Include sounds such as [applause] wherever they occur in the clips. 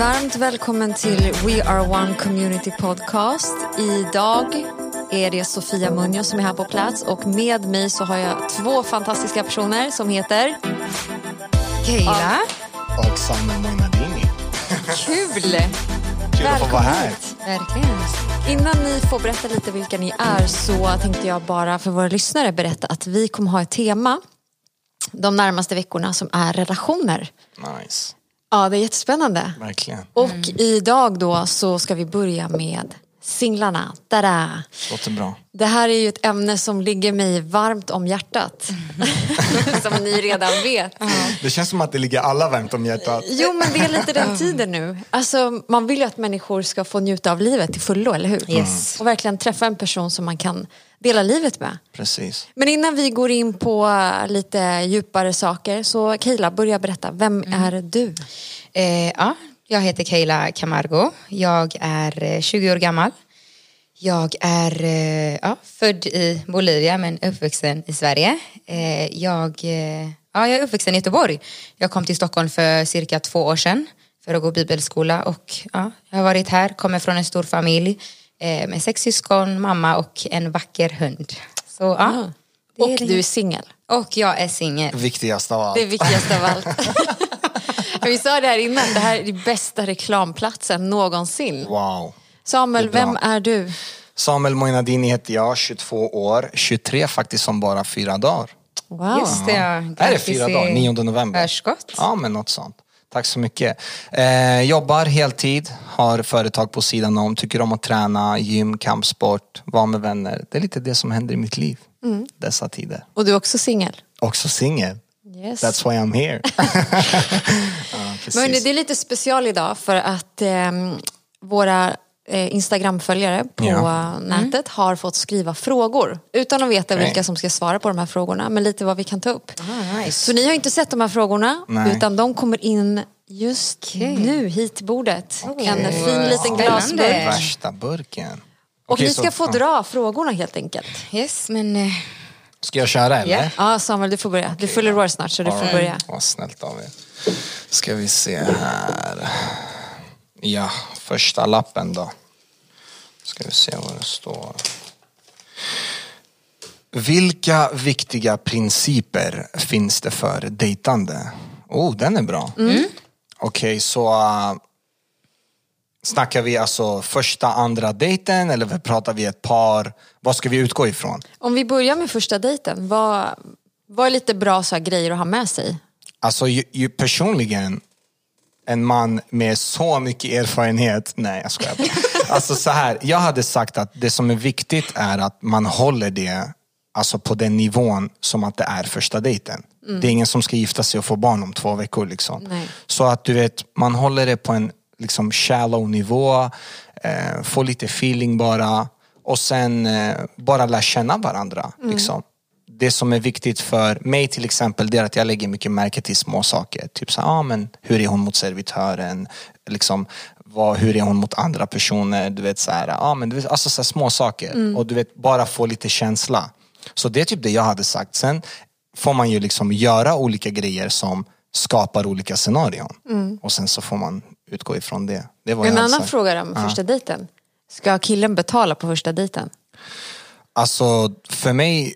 Varmt välkommen till We Are One Community Podcast. Idag är det Sofia Munjo som är här på plats och med mig så har jag två fantastiska personer som heter Keila. Och Samuel Moinadini. Kul! [laughs] Kul att få vara här. Verkligen. Innan ni får berätta lite vilka ni är så tänkte jag bara för våra lyssnare berätta att vi kommer ha ett tema de närmaste veckorna som är relationer. Nice. Ja, det är jättespännande. Verkligen. Och idag då så ska vi börja med singlarna. Tada! Låter bra. Det här är ju ett ämne som ligger mig varmt om hjärtat. [laughs] som ni redan vet. Det känns som att det ligger alla varmt om hjärtat. Jo men det är lite den tiden nu. Alltså, man vill ju att människor ska få njuta av livet till fullo, eller hur? Yes. Och verkligen träffa en person som man kan dela livet med. Precis. Men innan vi går in på lite djupare saker så Keila, börja berätta. Vem är du? Eh, ja, jag heter Keila Camargo. Jag är eh, 20 år gammal. Jag är eh, ja, född i Bolivia men uppvuxen i Sverige. Eh, jag, eh, ja, jag är uppvuxen i Göteborg. Jag kom till Stockholm för cirka två år sedan för att gå bibelskola och ja, jag har varit här, kommer från en stor familj eh, med sex syskon, mamma och en vacker hund. Så, ja, det Och är det. du är singel. och jag är singel. Viktigast av allt. Det är viktigast av allt. [laughs] Vi sa det här innan, det här är den bästa reklamplatsen någonsin. Wow. Samuel, är vem är du? Samuel Moinadini heter jag, 22 år. 23 faktiskt om bara fyra dagar. Wow. Just det, ja. Är det fyra dagar? 9 november? Förskott. Ja, men något sånt. Tack så mycket. Eh, jobbar heltid, har företag på sidan om, tycker om att träna, gym, kampsport, vara med vänner. Det är lite det som händer i mitt liv dessa tider. Och du är också singel? Också singel. Yes. That's why I'm here. [laughs] [laughs] ja. Men det är lite special idag för att ehm, våra eh, Instagram-följare på Ja. nätet har fått skriva frågor utan att veta Okej. vilka som ska svara på de här frågorna men lite vad vi kan ta upp. Ah, nice. Så ni har inte sett de här frågorna Nej. utan de kommer in just nu hit till bordet. En fin liten glasburk. Värsta burken. Och Okej, ni ska så- få dra frågorna helt enkelt. Yes, men eh, Ska jag köra eller? Ja. Ja Samuel du får börja. Du fyller år snart så du får börja. Vad snällt av er. Ska vi se här. Ja, första lappen då. Ska vi se vad det står. Vilka viktiga principer finns det för dejtande? Oh, den är bra. Okej, så uh, snackar vi alltså första, andra dejten eller pratar vi ett par? Vad ska vi utgå ifrån? Om vi börjar med första dejten, vad, vad är lite bra så här, grejer att ha med sig? Alltså ju, ju personligen, en man med så mycket erfarenhet, nej jag skojar. [laughs] Alltså så här, jag hade sagt att det som är viktigt är att man håller det alltså på den nivån som att det är första dejten. Det är ingen som ska gifta sig och få barn om två veckor liksom. Nej. Så att du vet, man håller det på en liksom shallow nivå, eh, får lite feeling bara och sen eh, bara lär känna varandra. Liksom. Det som är viktigt för mig till exempel det är att jag lägger mycket märke till små saker. Typ så ah, men hur är hon mot servitören? Liksom, vad, hur är hon mot andra personer? Du vet, så här, ah, men du vet, alltså så små saker. Och du vet, bara få lite känsla. Så det är typ det jag hade sagt. Sen får man ju liksom göra olika grejer som skapar olika scenarion. Och sen så får man utgå ifrån det. Det En annan sagt. fråga om första dejten. Ska killen betala på första dejten? Alltså för mig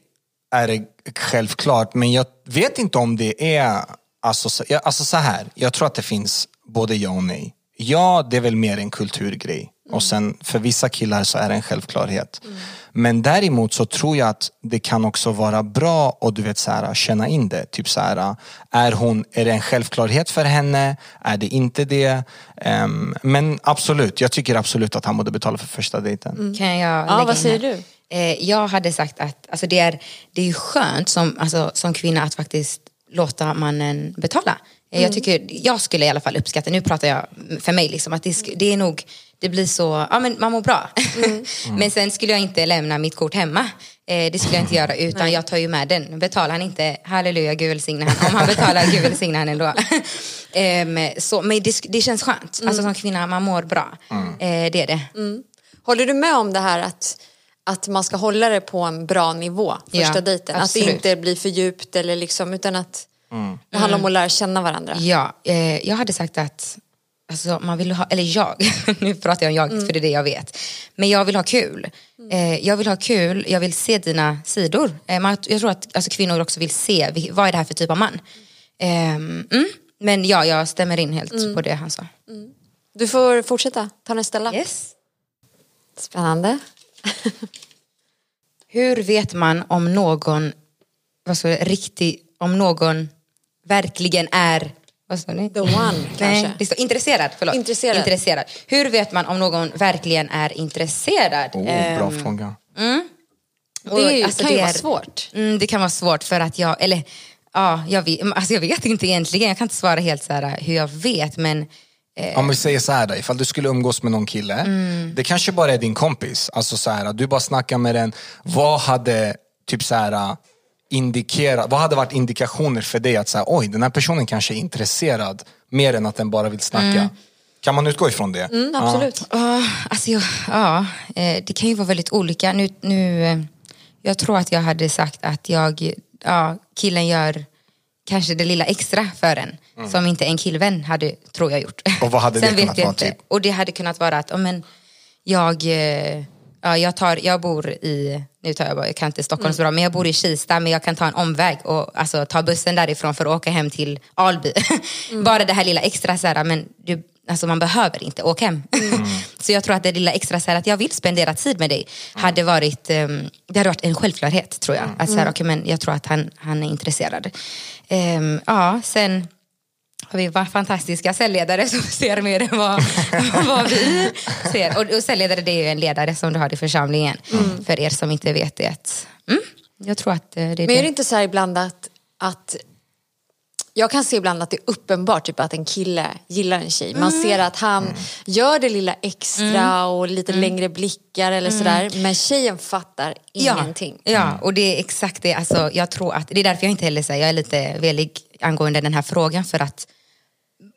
är det självklart men jag vet inte om det är Alltså, alltså så här, jag tror att det finns både ja och nej. Ja, det är väl mer en kulturgrej. Och sen för vissa killar så är det en självklarhet. Men däremot så tror jag att det kan också vara bra och du vet så här, känna in det. Typ så här, är, hon, är det en självklarhet för henne? Är det inte det? Ehm, men absolut, jag tycker absolut att han borde betala för första dejten. kan jag Ja, lägga vad in säger du? Eh, jag hade sagt att alltså det, är, det är ju skönt som, alltså, som kvinna att faktiskt låta mannen betala. Eh, Jag, tycker, jag skulle i alla fall uppskatta, nu pratar jag för mig, liksom, att det, det är nog, det blir så, ja men man mår bra. [laughs] men sen skulle jag inte lämna mitt kort hemma. Eh, det skulle jag inte göra utan jag tar ju med den. Betalar han inte, halleluja, Gud välsigne han. Om han betalar, Gud välsigne han ändå. [laughs] Ehm, så, men det, det känns skönt, alltså som kvinna, man mår bra. Eh, det är det. Håller du med om det här att, att man ska hålla det på en bra nivå första Ja, dejten? Att det absolut. inte blir för djupt eller liksom, utan att det handlar om att lära känna varandra. Ja, eh, jag hade sagt att Alltså man vill ha, eller jag, [laughs] nu pratar jag om jag för det är det jag vet. Men jag vill ha kul. Eh, jag vill ha kul, jag vill se dina sidor. Eh, man, jag tror att alltså, kvinnor också vill se, vad är det här för typ av man? Eh, mm. Men ja, jag stämmer in helt på det han sa. Du får fortsätta, ta nästa lapp. Yes. Spännande. [laughs] Hur vet man om någon, vad ska jag, riktig, om någon verkligen är, vad sa ni? The one Nej, kanske. det står intresserad, förlåt. Intresserad. intresserad. Hur vet man om någon verkligen är intresserad? Oh, bra Ehm, fråga. och Det alltså, kan ju det vara är- svårt. Mm, det kan vara svårt för att jag, eller ja, jag vet, alltså jag vet inte egentligen. Jag kan inte svara helt så här hur jag vet men Om vi säger så här då, ifall du skulle umgås med någon kille, Mm. det kanske bara är din kompis. Alltså så här, du bara snackar med den. Vad hade typ så här, indikera, vad hade varit indikationer för dig att säga, oj den här personen kanske är intresserad mer än att den bara vill snacka. Mm. Kan man utgå ifrån det? Mm, absolut. Ja, alltså jag, ja, eh, det kan ju vara väldigt olika. Nu, nu, eh, jag tror att jag hade sagt att jag, ja, killen gör kanske det lilla extra för en. Som inte en killvän hade, tror jag, gjort. Och vad hade [laughs] det vet kunnat jag vara, inte. typ? Och det hade kunnat vara att, ja, men, jag, eh, ja, jag, tar, jag bor i, nu tar jag bara, jag kan inte Stockholm så bra, men jag bor i Kista men jag kan ta en omväg och alltså, ta bussen därifrån för att åka hem till Alby. [laughs] Bara det här lilla extra, så här, men du, alltså, man behöver inte åka hem. [laughs] så jag tror att det lilla extra, så här, att jag vill spendera tid med dig, hade varit, ehm, det hade varit en självklarhet tror jag. Att, så här, okay, men jag tror att han, han är intresserad. Ehm, ja, sen har vi va- fantastiska säljledare som [laughs] ser mer än vad, [laughs] vad vi ser. Och, och säljledare det är ju en ledare som du har i församlingen. För er som inte vet det. Mm, jag tror att eh, det är Men är det inte så här ibland att, att jag kan se ibland att det är uppenbart typ, att en kille gillar en tjej. Man ser att han gör det lilla extra och lite längre blickar eller sådär. Men tjejen fattar ingenting. Ja, ja, och det är exakt det. Alltså, jag tror att, det är därför jag inte heller säger, jag är lite velig angående den här frågan. För att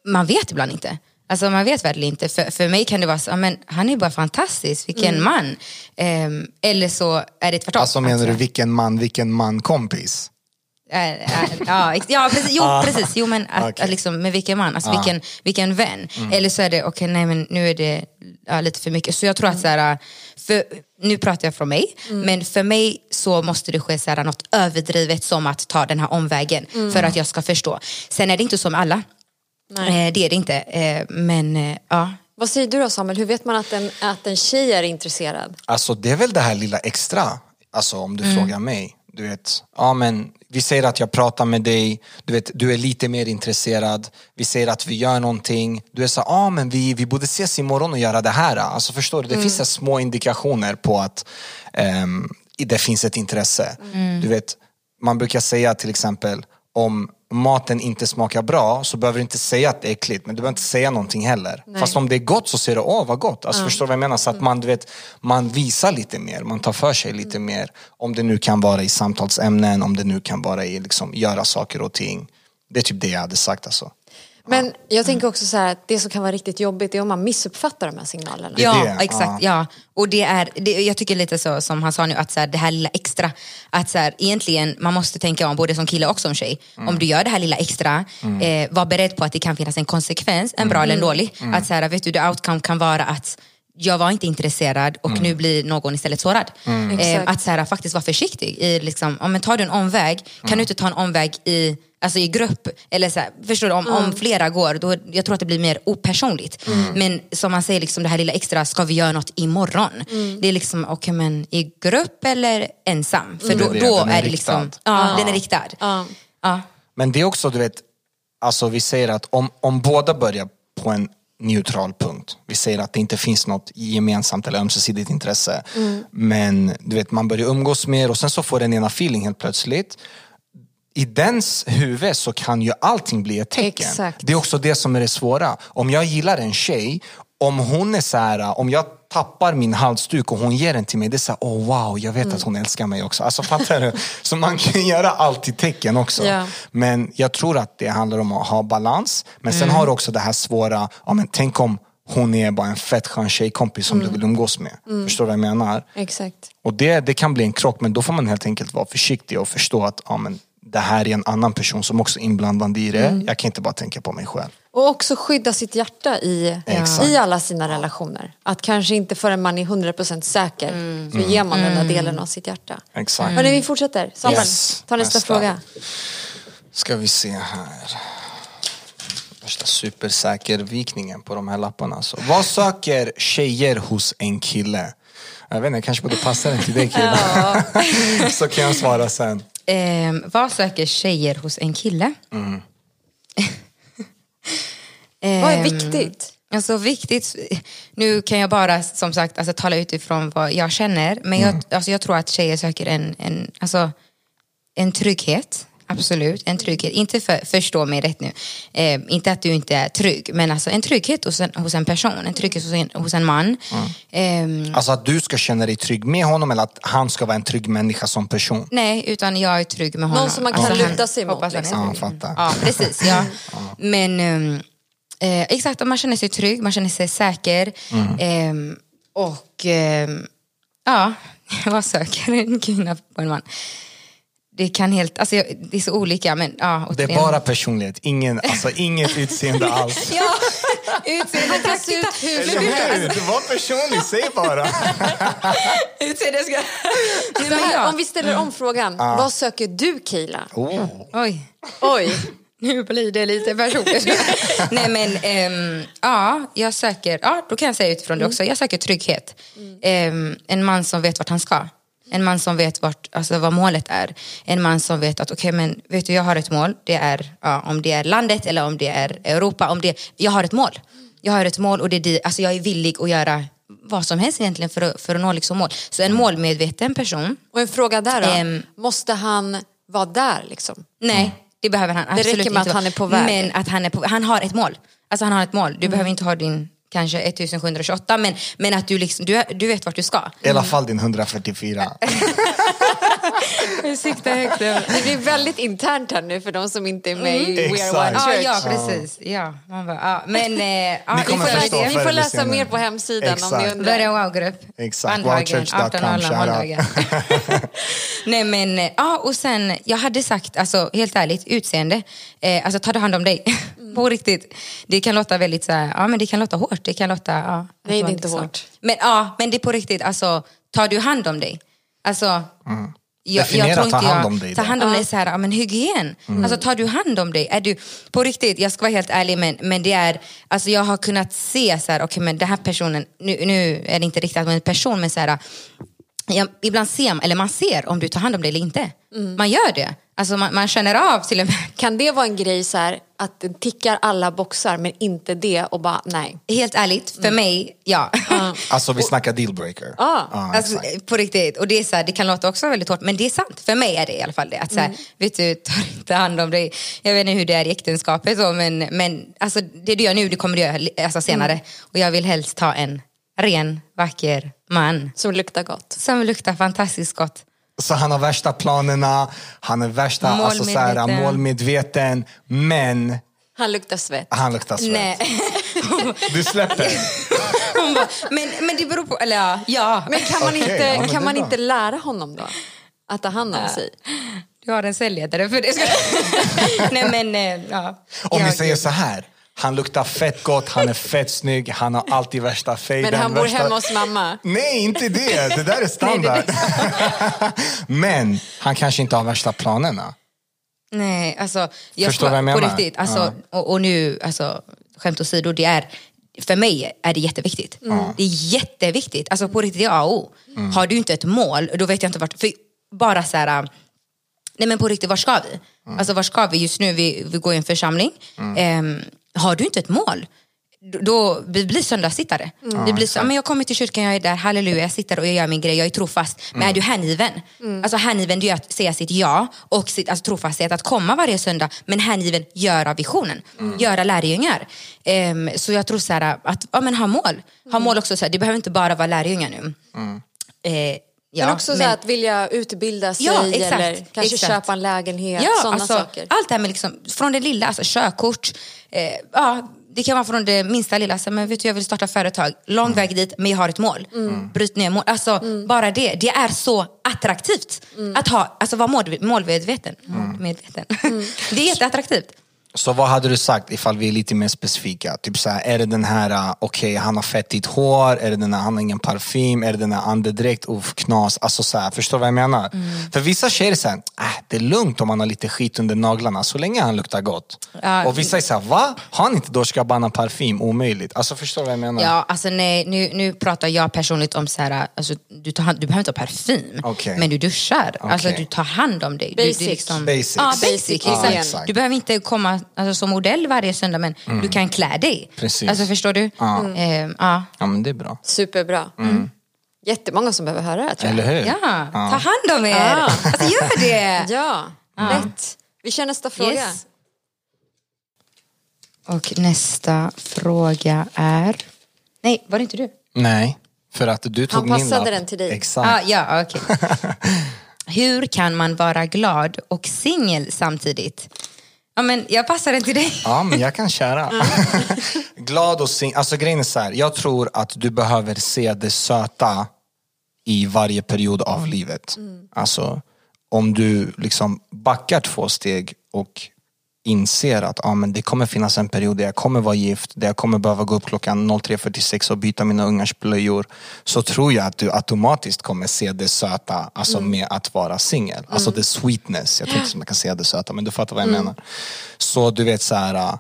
man vet ibland inte. Alltså man vet verkligen inte. För, för mig kan det vara så, men han är bara fantastisk, vilken man. Ehm, eller så är det tvärtom. Alltså menar Alltså, du vilken man, vilken man kompis? Äh, äh, ja, precis. Jo, [laughs] precis. Jo, men att, Okej. att liksom, med vilken man, alltså vilken, vilken vän. Eller så är det, okej, nej men nu är det ja, lite för mycket. Så jag tror att så här, för, nu pratar jag från mig, men för mig så måste det ske så här, något överdrivet som att ta den här omvägen för att jag ska förstå. Sen är det inte så med alla. Nej. Eh, det är det inte. Eh, men eh, ja, Vad säger du då Samuel? Hur vet man att en, att en tjej är intresserad? Alltså det är väl det här lilla extra, alltså om du Mm. frågar mig. Du vet, ja men vi säger att jag pratar med dig, du vet, du är lite mer intresserad, vi säger att vi gör någonting, du är så ja men vi, vi borde ses imorgon och göra det här. Alltså förstår du, det finns så här små indikationer på att ehm, det finns ett intresse. Du vet, man brukar säga till exempel om maten inte smakar bra så behöver du inte säga att det är äckligt men du behöver inte säga någonting heller. Fast om det är gott så säger du åh vad gott. Alltså, Förstår du vad jag menar? Så att man, du vet, man visar lite mer, man tar för sig lite mer. Om det nu kan vara i samtalsämnen, om det nu kan vara i liksom, göra saker och ting. Det är typ det jag hade sagt alltså. Men jag tänker också så här att det som kan vara riktigt jobbigt är om man missuppfattar de här signalerna. Ja, exakt. Ja. Och det är, det, jag tycker lite så som han sa nu, att så här, det här lilla extra, att så här, egentligen man måste tänka om både som kille och som tjej. Om du gör det här lilla extra, eh, var beredd på att det kan finnas en konsekvens, en bra eller en dålig. Att så här, vet du, the outcome kan vara att jag var inte intresserad och nu blir någon istället sårad. Eh, Exakt. att så här, faktiskt vara försiktig. I, liksom, om men tar du en omväg, kan du inte ta en omväg i Alltså i grupp, eller så här, förstår du, om, om flera går, då, jag tror att det blir mer opersonligt. Men som man säger, liksom, det här lilla extra, ska vi göra något imorgon? Det är liksom, okej men i grupp eller ensam? För då, Det är det, då är är det liksom, riktad. ja, den är riktad. Ja. Ja. Men det är också, du vet, alltså vi säger att om, om båda börjar på en neutral punkt. Vi säger att det inte finns något gemensamt eller ömsesidigt intresse. Men du vet, man börjar umgås mer och sen så får den ena feeling helt plötsligt. I dens huvud så kan ju allting bli ett tecken. Exakt. Det är också det som är det svåra. Om jag gillar en tjej, om hon är så här, om jag tappar min halsduk och hon ger den till mig, det är så här, oh wow, jag vet Mm. att hon älskar mig också. Alltså fattar du? Så man kan göra allt i tecken också. Ja. Men jag tror att det handlar om att ha balans. Men sen har du också det här svåra, ja, men tänk om hon är bara en fett skön tjejkompis som du vill umgås med. Förstår du vad jag menar? Exakt. Och det, det kan bli en krock, men då får man helt enkelt vara försiktig och förstå att ja, men det här är en annan person som också är inblandad i det. Jag kan inte bara tänka på mig själv. Och också skydda sitt hjärta i, Exakt. i alla sina relationer. Att kanske inte förrän man är 100% säker så ger man den där delen av sitt hjärta. Exakt. Hörni, vi fortsätter. Samuel, Yes, ta nästa, nästa. fråga. Ska vi se här. Värsta supersäker vikningen på de här lapparna. Så, vad söker tjejer hos en kille? Jag vet inte, kanske borde passa den till dig kille. [laughs] [laughs] Så kan jag svara sen. Ehm, vad söker tjejer hos en kille? [laughs] Vad är Ehm, viktigt? Alltså viktigt, nu kan jag bara som sagt alltså, tala utifrån vad jag känner. Men jag, alltså, jag tror att tjejer söker en, en, alltså, en trygghet. Absolut, en trygghet. Inte för, förstå mig rätt nu. Eh, inte att du inte är trygg, men alltså en trygghet hos en, hos en person. En trygghet hos en, hos en man. Ehm, Alltså att du ska känna dig trygg med honom eller att han ska vara en trygg människa som person. nej, utan jag är trygg med honom. Alltså, som man kan han- luta sig mot, liksom. Ja, fattar. Ja, precis. Ja. [laughs] Men ehm, eh, exakt, man känner sig trygg, man känner sig säker. Ehm, och ehm, ja, [laughs] vad söker en kvinna på en man? Det kan helt, alltså jag- det är så olika men ja. Det är bara personlighet, ingen, alltså inget utseende alls. [laughs] Ja, utseende kan se ut hur Eller hur? Det var personligt, säg bara. [laughs] Utseende ska... Nej, men här, ja. Om vi ställer om frågan, vad söker du Kila? Oh. Oj. Oj, Nu blir det lite personligt. [laughs] Nej men ehm, ja, jag söker, ja då kan jag säga utifrån det också, jag söker trygghet. Ehm, en man som vet vart han ska. En man som vet vart, alltså, vad målet är. En man som vet att okej men vet du jag har ett mål, det är ja, om det är landet eller om det är Europa. Om det, jag har ett mål. Jag har ett mål och det är, alltså, jag är villig att göra vad som helst egentligen för att, för att nå liksom mål. Så en målmedveten person, och en fråga där då. Ehm. Måste han vara där liksom? Nej, det behöver han absolut räcker med inte att han är på väg. Men att han, är på, han har ett mål. Alltså han har ett mål. Du behöver inte ha din kanske 1728 men, men att du, liksom, du, du vet vart du ska. I alla fall din 144. Sikta högt. Det blir väldigt internt här nu för de som inte är med i We Are Exakt. One Ja, Church. ja, precis. Ja, man bara, ja. Men, eh, ja, Ni får, förstå läsa, ni får läsa senare. mer på hemsidan om ni Exakt. undrar. Börja wow-grupp. Exakt, Bandhagen, wowchurch.com, 18.00 shoutout. måndagar. [laughs] Nej men, eh, ja och sen, jag hade sagt, alltså helt ärligt, utseende. Eh, alltså ta hand om dig. [laughs] på riktigt. Det kan låta väldigt så här, ja men det kan låta hårt. Det kan låta, ja. Nej, det är inte så. hårt. Men ja, men det är på riktigt, alltså tar du hand om dig? Alltså, jag, Definiera tror ta inte hand jag- om dig Ta hand om dig så här, ja, men hygien. Alltså tar du hand om dig? Är du, på riktigt, jag ska vara helt ärlig men, men det är, alltså jag har kunnat se så här, okej men den här personen, nu, nu är det inte riktigt att man är en person men så här, ja, ibland ser man, eller man ser om du tar hand om dig eller inte. Man gör det. Alltså man, man känner av till och med. Kan det vara en grej så här att den tickar alla boxar men inte det och bara nej? Helt ärligt, för mig, ja. Alltså vi snackar dealbreaker. Ja. Ja, Alltså, exakt. på riktigt. Och det, är så här, det kan låta också väldigt hårt, men det är sant. För mig är det i alla fall det. Att, så här, Vet du, tar inte hand om dig. Jag vet inte hur det är i äktenskapet, så, men, men alltså, det du gör nu, det kommer du göra alltså, senare. Och jag vill helst ha en ren, vacker man Som luktar gott. som luktar fantastiskt gott. Så han har värsta planerna, han är värsta alltså, så här, Målmedveten. målmedveten, men Han luktar svett. han luktar svett. Nej. [laughs] Du släpper. [laughs] Hon bara, men, men det beror på, eller ja. ja. Men kan man, Okej, inte, ja, kan man bra. inte lära honom då? Att ta hand om sig? Du har en säljledare för det. [laughs] Nej men, eh, ja. Om vi säger så här, han luktar fett gott, han är fett snygg, han har alltid värsta fejden. Men han bor värsta... hemma hos mamma. Nej, inte det. [laughs] Det där är standard. [laughs] Men han kanske inte har värsta planerna. Nej, alltså, jag Förstår ska, vad jag på menar? riktigt. Alltså, och, och nu, alltså, skämt åsido, det är, för mig är det jätteviktigt. Det är jätteviktigt. Alltså på riktigt, det är A och O. Har du inte ett mål, då vet jag inte vart... För bara så här, nej men på riktigt, var ska vi? Alltså var ska vi just nu? Vi, vi går i en församling. Ehm, har du inte ett mål, då- vi blir söndagssittare. Det blir så, "Ja, men jag kommer till kyrkan, jag är där, halleluja, jag sitter och jag gör min grej, jag är trofast. Men är du hängiven? Alltså hängiven det är att säga sitt ja och sitt, alltså, trofasthet att komma varje söndag. Men hängiven göra visionen, göra lärjungar. Ehm, så jag tror så här, att ja, men ha mål. Ha mål också, så här, det behöver inte bara vara lärjungar nu. Eh, ja, men också så här att vilja utbilda sig Ja, exakt, eller kanske exakt. köpa en lägenhet. Ja, sådana alltså, saker. Allt det här med liksom, från det lilla, alltså körkort, eh, ja, det kan vara från det minsta lilla, alltså, men vet du, jag vill starta företag, lång väg dit men jag har ett mål. Bryt ner mål. Alltså, Bara det, det är så attraktivt att ha, alltså, vara mål, målmedveten. målmedveten. [laughs] det är jätteattraktivt. Så vad hade du sagt ifall vi är lite mer specifika? Typ så här, är det den här, uh, okej han har fettigt hår, är det den här, han har ingen parfym, är det den här andedräkt, uff knas. Alltså så här, förstår du vad jag menar? Mm. För vissa tjejer är såhär, äh, det är lugnt om han har lite skit under naglarna så länge han luktar gott. Ja. Och vissa är såhär, va? Har han inte Dolce Gabbana parfym? Omöjligt. Alltså förstår du vad jag menar? Ja, alltså nej, nu, nu pratar jag personligt om så här, alltså, du, tar, hand- du behöver inte ha parfym, Okej. men du duschar. Alltså, Okej. du tar hand om dig. Du, Basic. du liksom, Basics. Ja, basic. Hygien. exakt. Du behöver inte komma alltså, som modell varje söndag, men du kan klä dig. Mm. Precis. Alltså, förstår du? Ja. Ehm, ja. Ja men det är bra. Superbra. Jättemånga som behöver höra det tror jag. Eller hur? ja, ta hand om er. Ja. Alltså, gör det. [laughs] Ja, lätt. Vi kör nästa fråga. Yes. Och nästa fråga är... Nej, var det inte du? Nej, för att du tog min passade lapp. den till dig. Exakt. Ah, ja, okej. [laughs] Hur kan man vara glad och singel samtidigt? Ja, men jag passar den till dig. Ja, men jag kan köra. [laughs] Glad och sing... Alltså grejen är så här, jag tror att du behöver se det söta i varje period av livet. Alltså, om du liksom backar två steg och inser att ja, men det kommer finnas en period där jag kommer vara gift, där jag kommer behöva gå upp klockan 03.46 och byta mina ungars blöjor. Så tror jag att du automatiskt kommer se det söta alltså med att vara singel. Alltså the sweetness. Jag tror inte man kan säga det söta men du fattar vad jag menar. Så du vet så här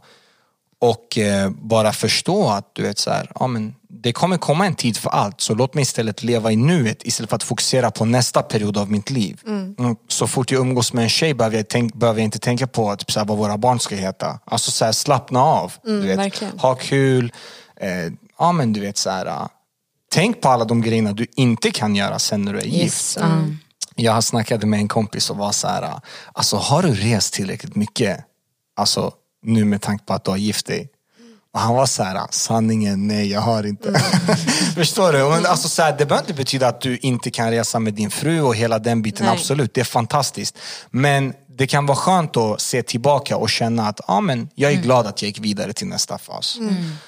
och eh, bara förstå att du vet så här, ja, men det kommer komma en tid för allt så låt mig istället leva i nuet istället för att fokusera på nästa period av mitt liv. Mm, så fort jag umgås med en tjej behöver jag, tänk, behöver jag inte tänka på typ, så här, vad våra barn ska heta. Alltså så här, slappna av. du vet. verkligen. Ha kul. Eh, ja men du vet så här, ah, tänk på alla de grejerna du inte kan göra sen när du är gift. Yes, um, Jag snackade med en kompis och var så här, alltså har du rest tillräckligt mycket? Alltså nu med tanke på att du har gift dig. Och han var så här, sanningen, nej jag har inte. [laughs] Förstår du? Men alltså, så här, det behöver inte betyda att du inte kan resa med din fru och hela den biten, Nej. absolut, det är fantastiskt. Men det kan vara skönt att se tillbaka och känna att ah, men, jag är glad att jag gick vidare till nästa fas.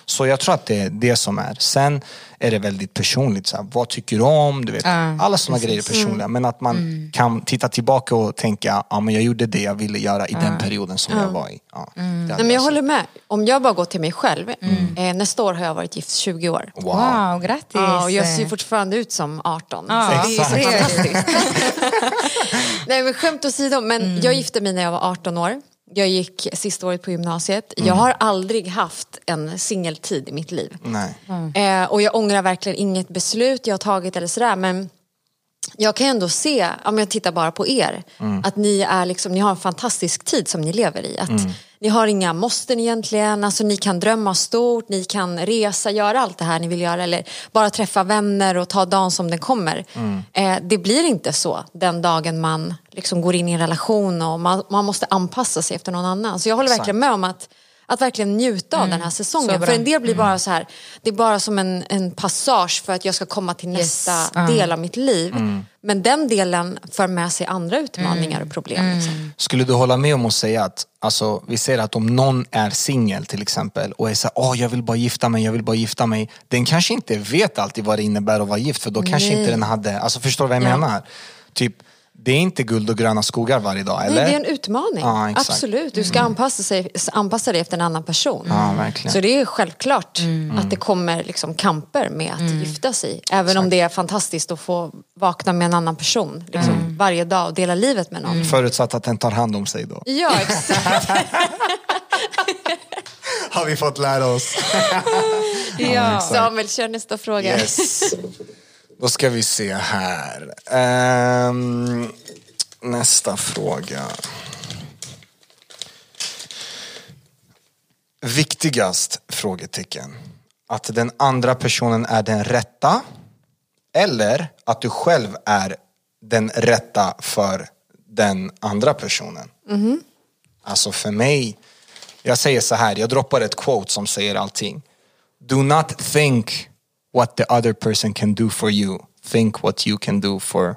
Så jag tror att det är det som är. Sen är det väldigt personligt, så här, vad tycker du om? Du vet, alla sådana grejer är personliga. Men att man kan titta tillbaka och tänka, ah, men jag gjorde det jag ville göra i den perioden som jag var i. Ja, hade Nej, men jag håller med. Om jag bara går till mig själv. Eh, nästa år har jag varit gift 20 år. Wow. wow, grattis. Ja, och jag ser fortfarande ut som 18. Ja, så det är så fantastiskt. [laughs] Nej men skämt åsido, men Mm. jag gifte mig när jag var 18 år. Jag gick sista året på gymnasiet. Mm. Jag har aldrig haft en singeltid i mitt liv. Nej. Eh, och jag ångrar verkligen inget beslut jag har tagit eller sådär. Men jag kan ändå se, om jag tittar bara på er, att ni, är liksom, ni har en fantastisk tid som ni lever i. Att Ni har inga måsten egentligen, alltså, ni kan drömma stort, ni kan resa, göra allt det här ni vill göra. Eller bara träffa vänner och ta dagen som den kommer. Eh, det blir inte så den dagen man liksom går in i en relation och man, man måste anpassa sig efter någon annan. Så jag håller verkligen med om att att verkligen njuta av den här säsongen. För en del blir bara så här, det är bara som en, en passage för att jag ska komma till nästa ja. del av mitt liv. Men den delen för med sig andra utmaningar och problem. Liksom. Skulle du hålla med om att säga att, alltså, vi säger att om någon är singel till exempel och är såhär, åh jag vill bara gifta mig, jag vill bara gifta mig. Den kanske inte vet alltid vad det innebär att vara gift för då kanske Nej. inte den hade, alltså förstår du vad jag Ja. menar? Typ, det är inte guld och gröna skogar varje dag, eller? Nej, det är en utmaning. Ja, exakt. Absolut, du ska anpassa, sig, anpassa dig efter en annan person. Ja, verkligen. Så det är självklart att det kommer liksom kamper med att gifta sig. Även om det är fantastiskt att få vakna med en annan person liksom, varje dag och dela livet med någon. Förutsatt att den tar hand om sig då. Ja, exakt. [laughs] Har vi fått lära oss. Ja. Samuel, kör nästa fråga. Yes. Då ska vi se här. Ehm, nästa fråga. Viktigast? Frågetecken. Att den andra personen är den rätta eller att du själv är den rätta för den andra personen. Alltså för mig, jag säger så här, jag droppar ett quote som säger allting. Do not think what the other person can do for you. Think what you can do for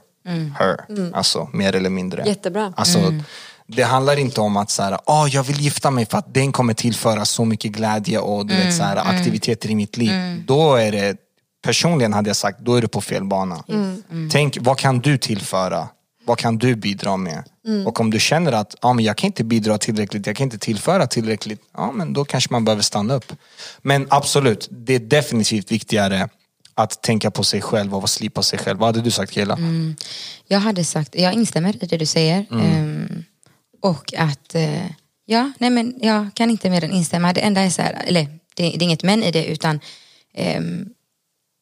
her. Alltså mer eller mindre. Jättebra. Alltså, Det handlar inte om att så här, oh, jag vill gifta mig för att den kommer tillföra så mycket glädje och du vet, så här, aktiviteter i mitt liv. Då är det, personligen hade jag sagt, då är du på fel bana. Tänk, vad kan du tillföra Vad kan du bidra med? Och om du känner att ja, men jag kan inte bidra tillräckligt, jag kan inte tillföra tillräckligt, ja men då kanske man behöver stanna upp. Men absolut, det är definitivt viktigare att tänka på sig själv och slipa sig själv. Vad hade du sagt Kela? Jag hade sagt, jag instämmer i det du säger. Ehm, och att, eh, ja, nej men jag kan inte mer än instämma. Det enda är så här, eller det, det är inget men i det utan ehm,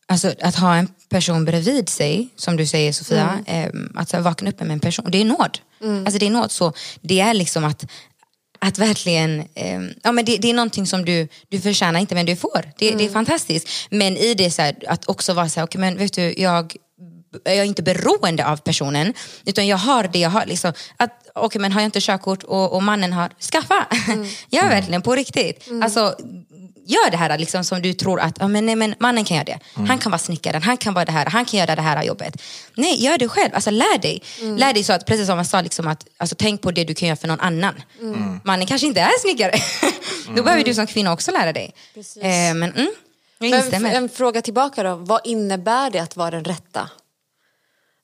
alltså att ha en person bredvid sig, som du säger Sofia, ehm, att vakna upp med en person, det är nåd. Alltså det är nåd, så det är liksom att att verkligen, ehm, ja men det, det är någonting som du, du förtjänar inte men du får. Det, det är fantastiskt. Men i det så här, att också vara så här, okej men vet du, jag jag är inte beroende av personen utan jag har det jag har. Liksom, att, okay, men har jag inte körkort och, och mannen har, skaffa! [laughs] Gör verkligen på riktigt. Alltså, gör det här liksom, som du tror att ja, men, nej, men mannen kan göra det. Han kan vara snickaren, han kan vara det här, han kan göra det här jobbet. Nej, gör det själv. Alltså, lär dig. Lär dig så att, precis som man sa, liksom, att, alltså, tänk på det du kan göra för någon annan. Mannen kanske inte är snickare. [laughs] Då behöver du som kvinna också lära dig. Precis. Eh, men mm, jag Men instämmer. f- en fråga tillbaka då, vad innebär det att vara den rätta?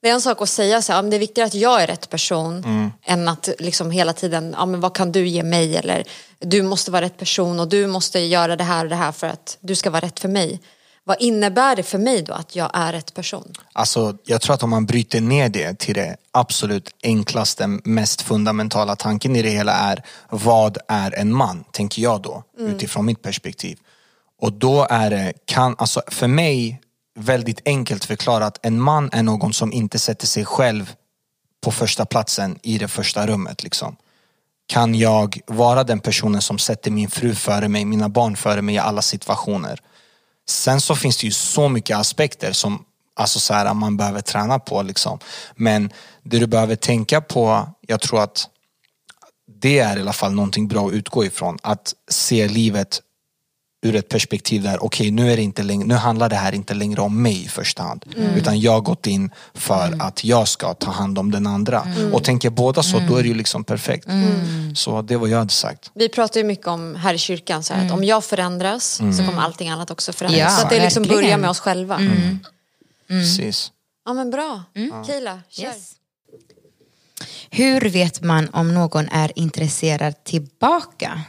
Det är en sak att säga så här, det är viktigare att jag är rätt person än att liksom hela tiden, ja, men vad kan du ge mig? Eller du måste vara rätt person och du måste göra det här och det här för att du ska vara rätt för mig. Vad innebär det för mig då att jag är rätt person? Alltså, jag tror att om man bryter ner det till det absolut enklaste, mest fundamentala tanken i det hela är vad är en man, tänker jag då, utifrån mitt perspektiv. Och då är det, kan, alltså för mig, väldigt enkelt förklarat, en man är någon som inte sätter sig själv på första platsen i det första rummet. Liksom. Kan jag vara den personen som sätter min fru före mig, mina barn före mig i alla situationer? Sen så finns det ju så mycket aspekter som alltså så här, man behöver träna på. Liksom. Men det du behöver tänka på, jag tror att det är i alla fall någonting bra att utgå ifrån. Att se livet ur ett perspektiv där, okej nu, är det inte längre, nu handlar det här inte längre om mig i första hand. Utan jag har gått in för att jag ska ta hand om den andra. Och tänker båda så, då är det ju liksom perfekt. Så det var jag hade sagt. Vi pratar ju mycket om här i kyrkan så här, att om jag förändras så kommer allting annat också förändras. Ja, så att det liksom verkligen. börjar med oss själva. Precis. Ja men bra, Kila, kör. Yes. Hur vet man om någon är intresserad tillbaka?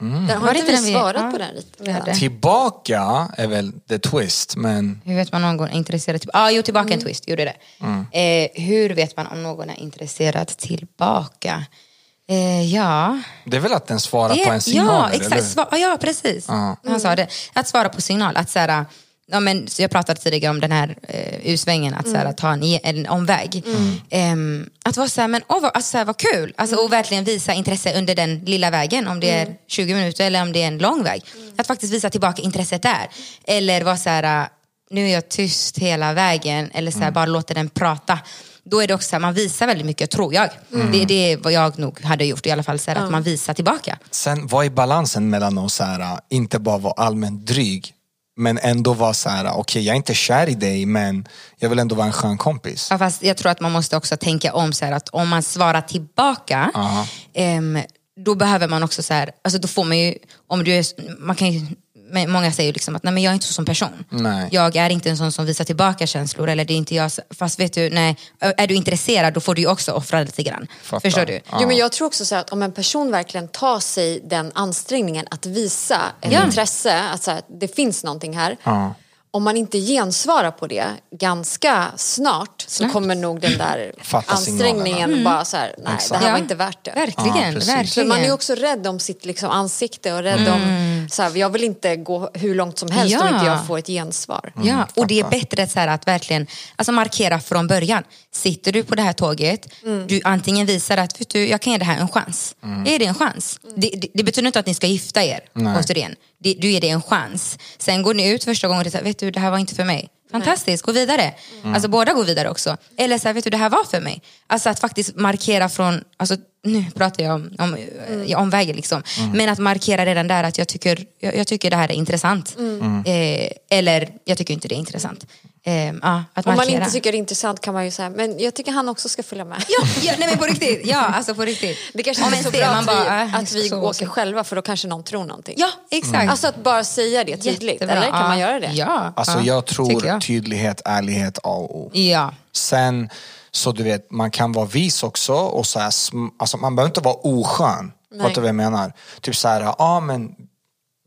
Den, har Var inte vi svarat ja, på den lite? Tillbaka är väl the twist, men Hur vet man om någon är intresserad tillbaka? Ah, jo, tillbaka en twist, gjorde det. Eh, hur vet man om någon är intresserad tillbaka? Eh, ja... det är väl att den svarar Det- på en signal? Ja, exakt. Sva- ja, precis. Han sa det. Att svara på signal. Att så här, ja, men, så jag pratade tidigare om den här eh, U-svängen, att, så här, att ta en, en omväg. Ehm, att vara så här, men åh, vad, alltså, så här, vad kul. Alltså, Och verkligen visa intresse under den lilla vägen, om det är 20 minuter eller om det är en lång väg. Att faktiskt visa tillbaka intresset där. Eller vara så här, äh, nu är jag tyst hela vägen, eller så här, bara låta den prata. Då är det också så här, man visar väldigt mycket tror jag. Det, det är vad jag nog hade gjort i alla fall, så här, att man visar tillbaka. Sen vad är balansen mellan att så här, äh, inte bara vara allmänt dryg men ändå vara så här, okej jag är inte kär i dig men jag vill ändå vara en skön kompis. Ja, fast jag tror att man måste också tänka om så här, att om man svarar tillbaka ehm, då behöver man också så här, alltså då får man ju, om du är, man kan ju, men många säger ju liksom att nej men jag är inte så som person. Nej. Jag är inte en sån som visar tillbaka känslor eller det är inte jag, fast vet du, nej, är du intresserad då får du ju också offra lite grann. Fattar. Förstår du? Ja. Jo, men jag tror också så att om en person verkligen tar sig den ansträngningen att visa ett Ja. intresse, att så här, det finns någonting här. Ja. Om man inte gensvarar på det ganska snart så kommer nog den där Fatta ansträngningen signalerna. bara så här, nej det Exakt. här var inte värt det. Verkligen, Ja, verkligen. För man är ju också rädd om sitt liksom, ansikte och rädd om, så här, jag vill inte gå hur långt som helst om Ja. inte jag får ett gensvar. Ja, och det är bättre så här att verkligen alltså markera från början. Sitter du på det här tåget, du antingen visar att vet du, jag kan ge det här en chans. Är det en chans? Det, det, det betyder inte att ni ska gifta er, Nej. återigen. Det, du ger det en chans. Sen går ni ut första gången och säger, vet du, det här var inte för mig. Fantastiskt, gå vidare. Alltså båda går vidare också. Eller så här, vet du, det här var för mig. Alltså att faktiskt markera från, alltså nu pratar jag om, om, mm. om vägen liksom. Men att markera redan där att jag tycker, jag, jag tycker det här är intressant. Eh, eller jag tycker inte det är intressant. Eh, ja, att Om man inte tycker det är intressant kan man ju säga, men jag tycker han också ska följa med. Ja, ja, nej men på riktigt. Ja, alltså på riktigt. Det kanske inte är så bra det, att, man vi, bara, äh, att vi så- åker själva för då kanske någon tror någonting. Ja, exakt. Alltså att bara säga det tydligt, Jättebra. eller kan man Ja. göra det? Ja. Alltså ja, jag tror jag. tydlighet, ärlighet, A och O. Ja. Sen Så du vet, man kan vara vis också och så här, alltså man behöver inte vara oskön. Fattar du vad jag menar? Typ så här, ja ah, men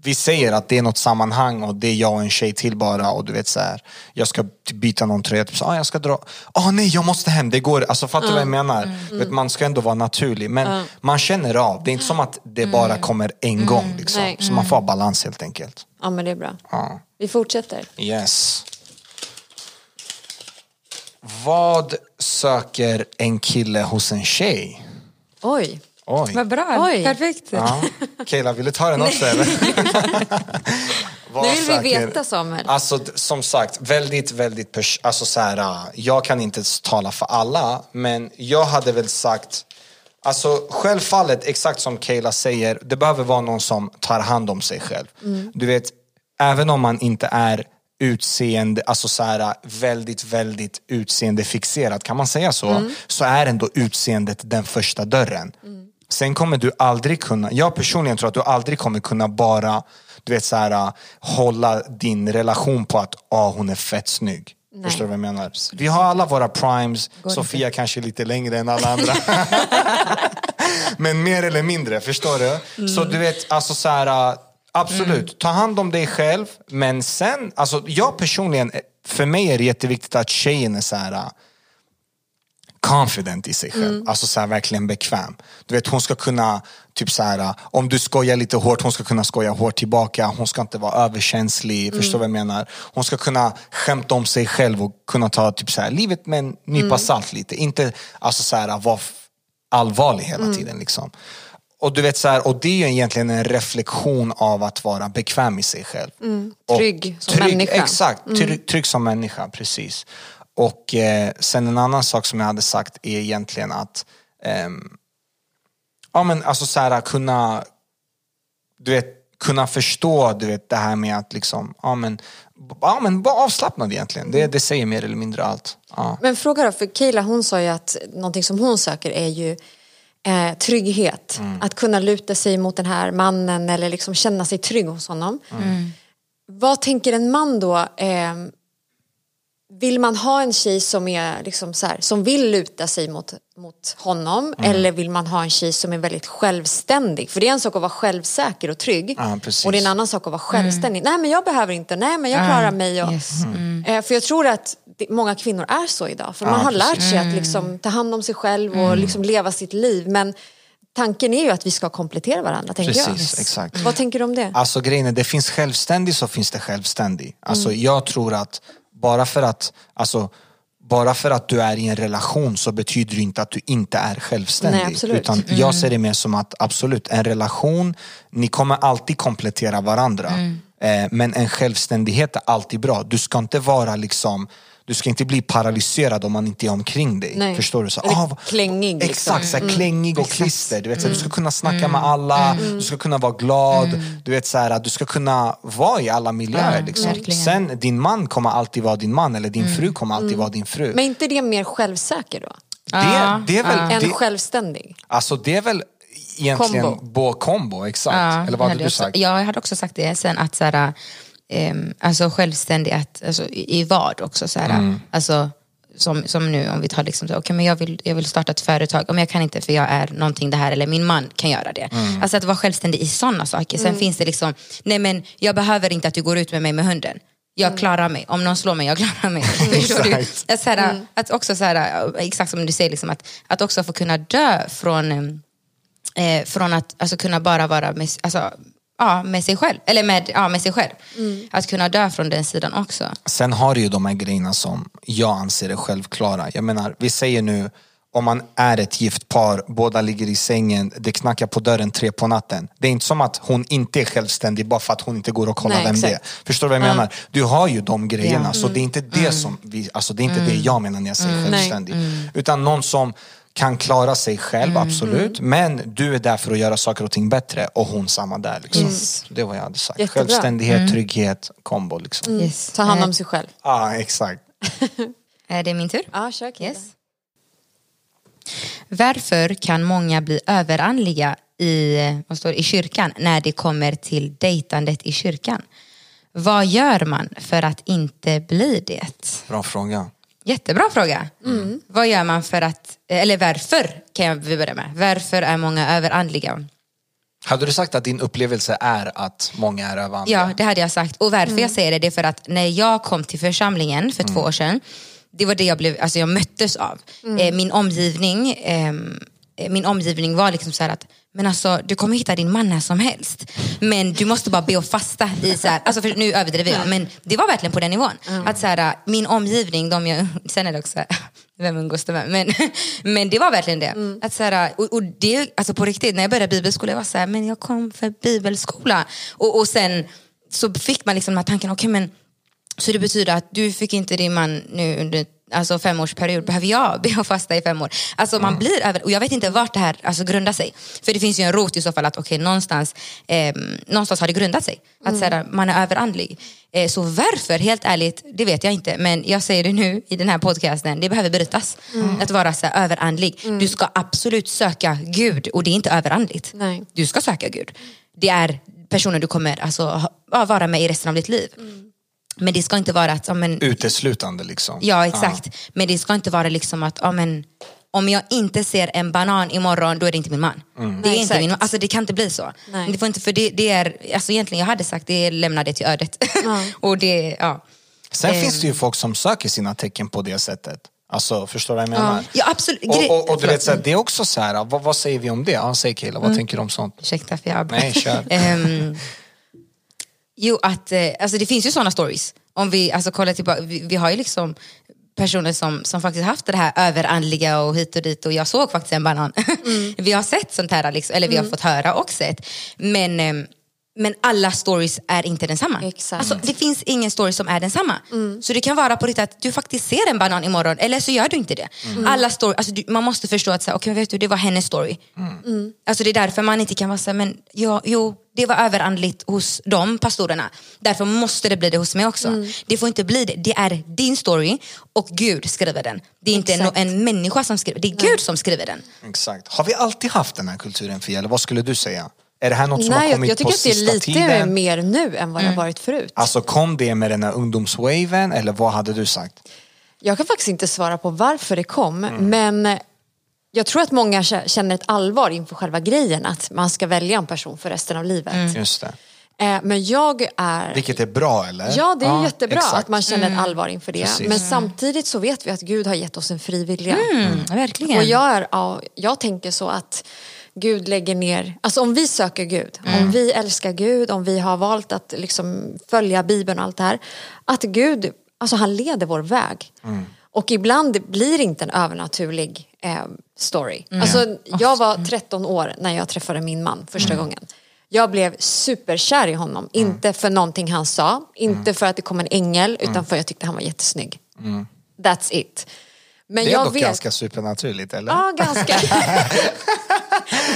vi säger att det är något sammanhang och det är jag och en tjej till bara och du vet så här, jag ska typ byta någon tröja, typ så, ah, jag ska dra, ah nej jag måste hem, det går, alltså fattar du vad jag menar? Du vet, man ska ändå vara naturlig, men man känner av, det är inte som att det bara kommer en gång liksom. Nej. Så man får balans helt enkelt. Ja men det är bra. Ja. Vi fortsätter. Yes. Vad söker en kille hos en tjej? Oj. Oj. Vad bra, Oj. perfekt. Ja. Kayla, vill du ta den också eller? [laughs] Vad Nu vill vi veta Samuel. Alltså som sagt, väldigt, väldigt pers- alltså, så här, äh, Jag kan inte tala för alla, men jag hade väl sagt Alltså självfallet, exakt som Kayla säger, det behöver vara någon som tar hand om sig själv. Du vet, även om man inte är utseende, alltså så här, väldigt, väldigt utseendefixerad, kan man säga så? Så är ändå utseendet den första dörren. Sen kommer du aldrig kunna, jag personligen tror att du aldrig kommer kunna bara du vet så här, hålla din relation på att ah, hon är fett snygg. Förstår du vad jag menar? Vi har alla våra primes, Sofia kanske lite längre än alla andra. [laughs] Men mer eller mindre, förstår du? Så du vet, alltså så här, absolut, ta hand om dig själv. Men sen, alltså jag personligen, för mig är det jätteviktigt att tjejen är så här confident i sig själv. Alltså så här, verkligen bekväm. Du vet hon ska kunna, typ så här, om du skojar lite hårt, hon ska kunna skoja hårt tillbaka. Hon ska inte vara överkänslig, förstår du vad jag menar? Hon ska kunna skämta om sig själv och kunna ta typ så här, livet med en nypa salt lite. Inte alltså så här, vara allvarlig hela tiden. Liksom. Och du vet så här, och det är ju egentligen en reflektion av att vara bekväm i sig själv. Och Trygg som människa. Exakt, trygg, trygg som människa, precis. Och eh, sen en annan sak som jag hade sagt är egentligen att ehm, ja, men alltså så här, kunna, du vet, kunna förstå du vet, det här med att liksom, ja, men, ja, men vara avslappnad egentligen. Det, det säger mer eller mindre allt. Ja. Men fråga då, för Kayla hon sa ju att någonting som hon söker är ju eh, trygghet. Att kunna luta sig mot den här mannen eller liksom känna sig trygg hos honom. Vad tänker en man då? Vill man ha en tjej som, är liksom så här, som vill luta sig mot, mot honom eller vill man ha en tjej som är väldigt självständig? För det är en sak att vara självsäker och trygg Ja, precis. och det är en annan sak att vara självständig. Nej men jag behöver inte, nej men jag klarar mig. Och, Yes. Eh, För jag tror att många kvinnor är så idag. För man har lärt sig att liksom, ta hand om sig själv och liksom leva sitt liv. Men tanken är ju att vi ska komplettera varandra, tänker Precis, jag. exakt. Vad tänker du om det? Alltså grejen är, det finns självständig så finns det självständig. Alltså jag tror att bara för att, alltså, bara för att du är i en relation så betyder det inte att du inte är självständig. Nej. Utan jag ser det mer som att absolut, en relation, ni kommer alltid komplettera varandra. Eh, men en självständighet är alltid bra. Du ska inte vara liksom du ska inte bli paralyserad om man inte är omkring dig. Nej. Förstår du? Så, Eller ah, klängig, liksom. Exakt, så här, klängig och klister. Du, vet, så här, du ska kunna snacka med alla, du ska kunna vara glad. Du, vet, så här, du ska kunna vara i alla miljöer. liksom. Sen, din man kommer alltid vara din man eller din fru kommer alltid vara din fru. Men inte det mer självsäker då? det, det är väl, Än det, självständig? alltså, det är väl egentligen Kombo. bo kombo, exakt. Ja, eller vad hade du också, sagt? Ja, jag hade också sagt det sen att så här, ehm, alltså självständig att, alltså, i, i vad också. Så här, Mm. alltså, som, som nu om vi tar liksom, så, okay, men jag, vill, jag vill starta ett företag, men jag kan inte för jag är någonting det här eller min man kan göra det. Mm. Alltså att vara självständig i sådana saker. Sen finns det liksom, nej men jag behöver inte att du går ut med mig med hunden. Jag klarar mig, om någon slår mig, jag klarar mig. [laughs] Förstår du? Exakt. Att, så här, att också så här, exakt som du säger, liksom, att, att också få kunna dö från eh, från att alltså, kunna bara vara med, alltså, ja, med sig själv. Eller med, ja, med sig själv. Att kunna dö från den sidan också. Sen har du ju de här grejerna som jag anser är självklara. Jag menar, vi säger nu om man är ett gift par, båda ligger i sängen, det knackar på dörren tre på natten. Det är inte som att hon inte är självständig bara för att hon inte går och kollar Nej, vem det är. Förstår du vad jag menar? Du har ju de grejerna, Ja. så det är inte det som vi, alltså det är inte det jag menar när jag säger självständig. Utan någon som kan klara sig själv, absolut. Men du är där för att göra saker och ting bättre och hon samma där. Liksom. Så det vad jag hade sagt. Jättebra. Självständighet, trygghet, kombo. Liksom. Yes. Ta hand om sig själv. Ja, exakt. [laughs] Är det min tur? Ja, kör Killa. Yes. Varför kan många bli överandliga i, vad står det, i kyrkan när det kommer till dejtandet i kyrkan? Vad gör man för att inte bli det? Bra fråga. Jättebra fråga. Vad gör man för att, eller varför kan jag börja med. Varför är många överandliga? Hade du sagt att din upplevelse är att många är överandliga? Ja, det hade jag sagt. Och varför jag säger det, det är för att när jag kom till församlingen för två år sedan, det var det jag, blev, alltså jag möttes av. Eh, min omgivning ehm, eh, min omgivning var liksom så att men alltså, du kommer hitta din man när som helst. Men du måste bara be och fasta. I så här, alltså för nu överdriver jag, men det var verkligen på den nivån. Att så här, min omgivning, de jag, [laughs] sen är det också [laughs] vem umgås du med? Men, [laughs] men det var verkligen det. Att så här, och, och det alltså på riktigt, när jag började bibelskola, jag var så här, men jag kom för bibelskola. Och, och sen så fick man liksom de här tankarna, okej men så det betyder att du fick inte din man nu under alltså femårsperiod, behöver jag be och fasta i fem år? Alltså man blir över, och jag vet inte vart det här alltså, grundar sig. För det finns ju en rot i så fall att okej, någonstans, eh, någonstans har det grundat sig. Att så här, man är överandlig. Eh, så varför, helt ärligt, det vet jag inte. Men jag säger det nu i den här podcasten, det behöver brytas. Att vara så här, överandlig. Du ska absolut söka Gud och det är inte överandligt. Nej. Du ska söka Gud. Det är personer du kommer alltså, ha, vara med i resten av ditt liv. Men det ska inte vara att, ja, men, Uteslutande liksom. ja exakt, men det ska inte vara liksom att, ja, men, om jag inte ser en banan imorgon då är det inte min man. Det, är Nej, inte min man. Alltså, det kan inte bli så. Nej. Det får inte, för det, det är, alltså, egentligen jag hade sagt det lämnar det till ödet. [laughs] och det, ja. Sen Ehm. finns det ju folk som söker sina tecken på det sättet. Alltså, förstår du vad jag menar? Ja, absolut. Och, och, och du vet, så här, det är också så här, vad, vad säger vi om det? Ja, säg Killa, vad tänker du om sånt? Ursäkta för jag Nej, kör. [laughs] Ehm, [laughs] jo, att, eh, alltså det finns ju sådana stories. Om vi alltså, kollar tillbaka, vi, vi har ju liksom personer som, som faktiskt haft det här överandliga och hit och dit och jag såg faktiskt en banan. [laughs] vi har sett sånt här, liksom, eller vi har fått höra och sett. Men, ehm, men alla stories är inte densamma. Exakt. Alltså, det finns ingen story som är densamma. Så det kan vara på riktigt att du faktiskt ser en banan imorgon eller så gör du inte det. Alla story, alltså, du, man måste förstå att så här, okay, vet du, det var hennes story. Alltså, det är därför man inte kan vara så här, men ja, jo, det var överandligt hos de pastorerna. Därför måste det bli det hos mig också. Det får inte bli det. Det är din story och Gud skriver den. Det är inte en, Exakt. en människa som skriver det är Gud som skriver den. Exakt. Har vi alltid haft den här kulturen eller vad skulle du säga? Är det här något som har Nej, jag, kommit jag tycker på att det är sista lite tiden? mer nu än vad det har varit förut. Alltså kom det med den här ungdomswaven eller vad hade du sagt? Jag kan faktiskt inte svara på varför det kom, Mm. men jag tror att många kä- känner ett allvar inför själva grejen att man ska välja en person för resten av livet. Just det. Eh, Men jag är... Vilket är bra eller? Ja, det är jättebra exakt. att man känner ett allvar inför det. Precis. Men samtidigt så vet vi att Gud har gett oss en fri vilja. Mm, verkligen. Och jag, är, ja, jag tänker så att Gud lägger ner, alltså om vi söker Gud, om vi älskar Gud, om vi har valt att liksom följa Bibeln och allt det här. Att Gud, alltså han leder vår väg. Och ibland blir det inte en övernaturlig eh, story. Alltså, jag var 13 år när jag träffade min man första gången. Jag blev superkär i honom, inte för någonting han sa, inte för att det kom en ängel, utan för att jag tyckte han var jättesnygg. That's it. Men Det är jag vet... ganska supernaturligt eller? Ja, ganska.